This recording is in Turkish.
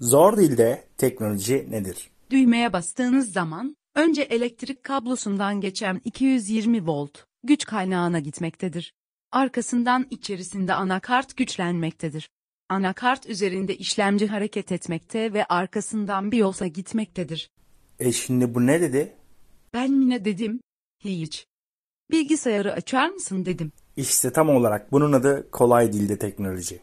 Zor dilde teknoloji nedir? Düğmeye bastığınız zaman önce elektrik kablosundan geçen 220 volt güç kaynağına gitmektedir. Arkasından içerisinde anakart güçlenmektedir. Anakart üzerinde işlemci hareket etmekte ve arkasından BIOS'a gitmektedir. E şimdi bu ne dedi? Ben yine dedim, hiç. Bilgisayarı açar mısın dedim. İşte tam olarak bunun adı kolay dilde teknoloji.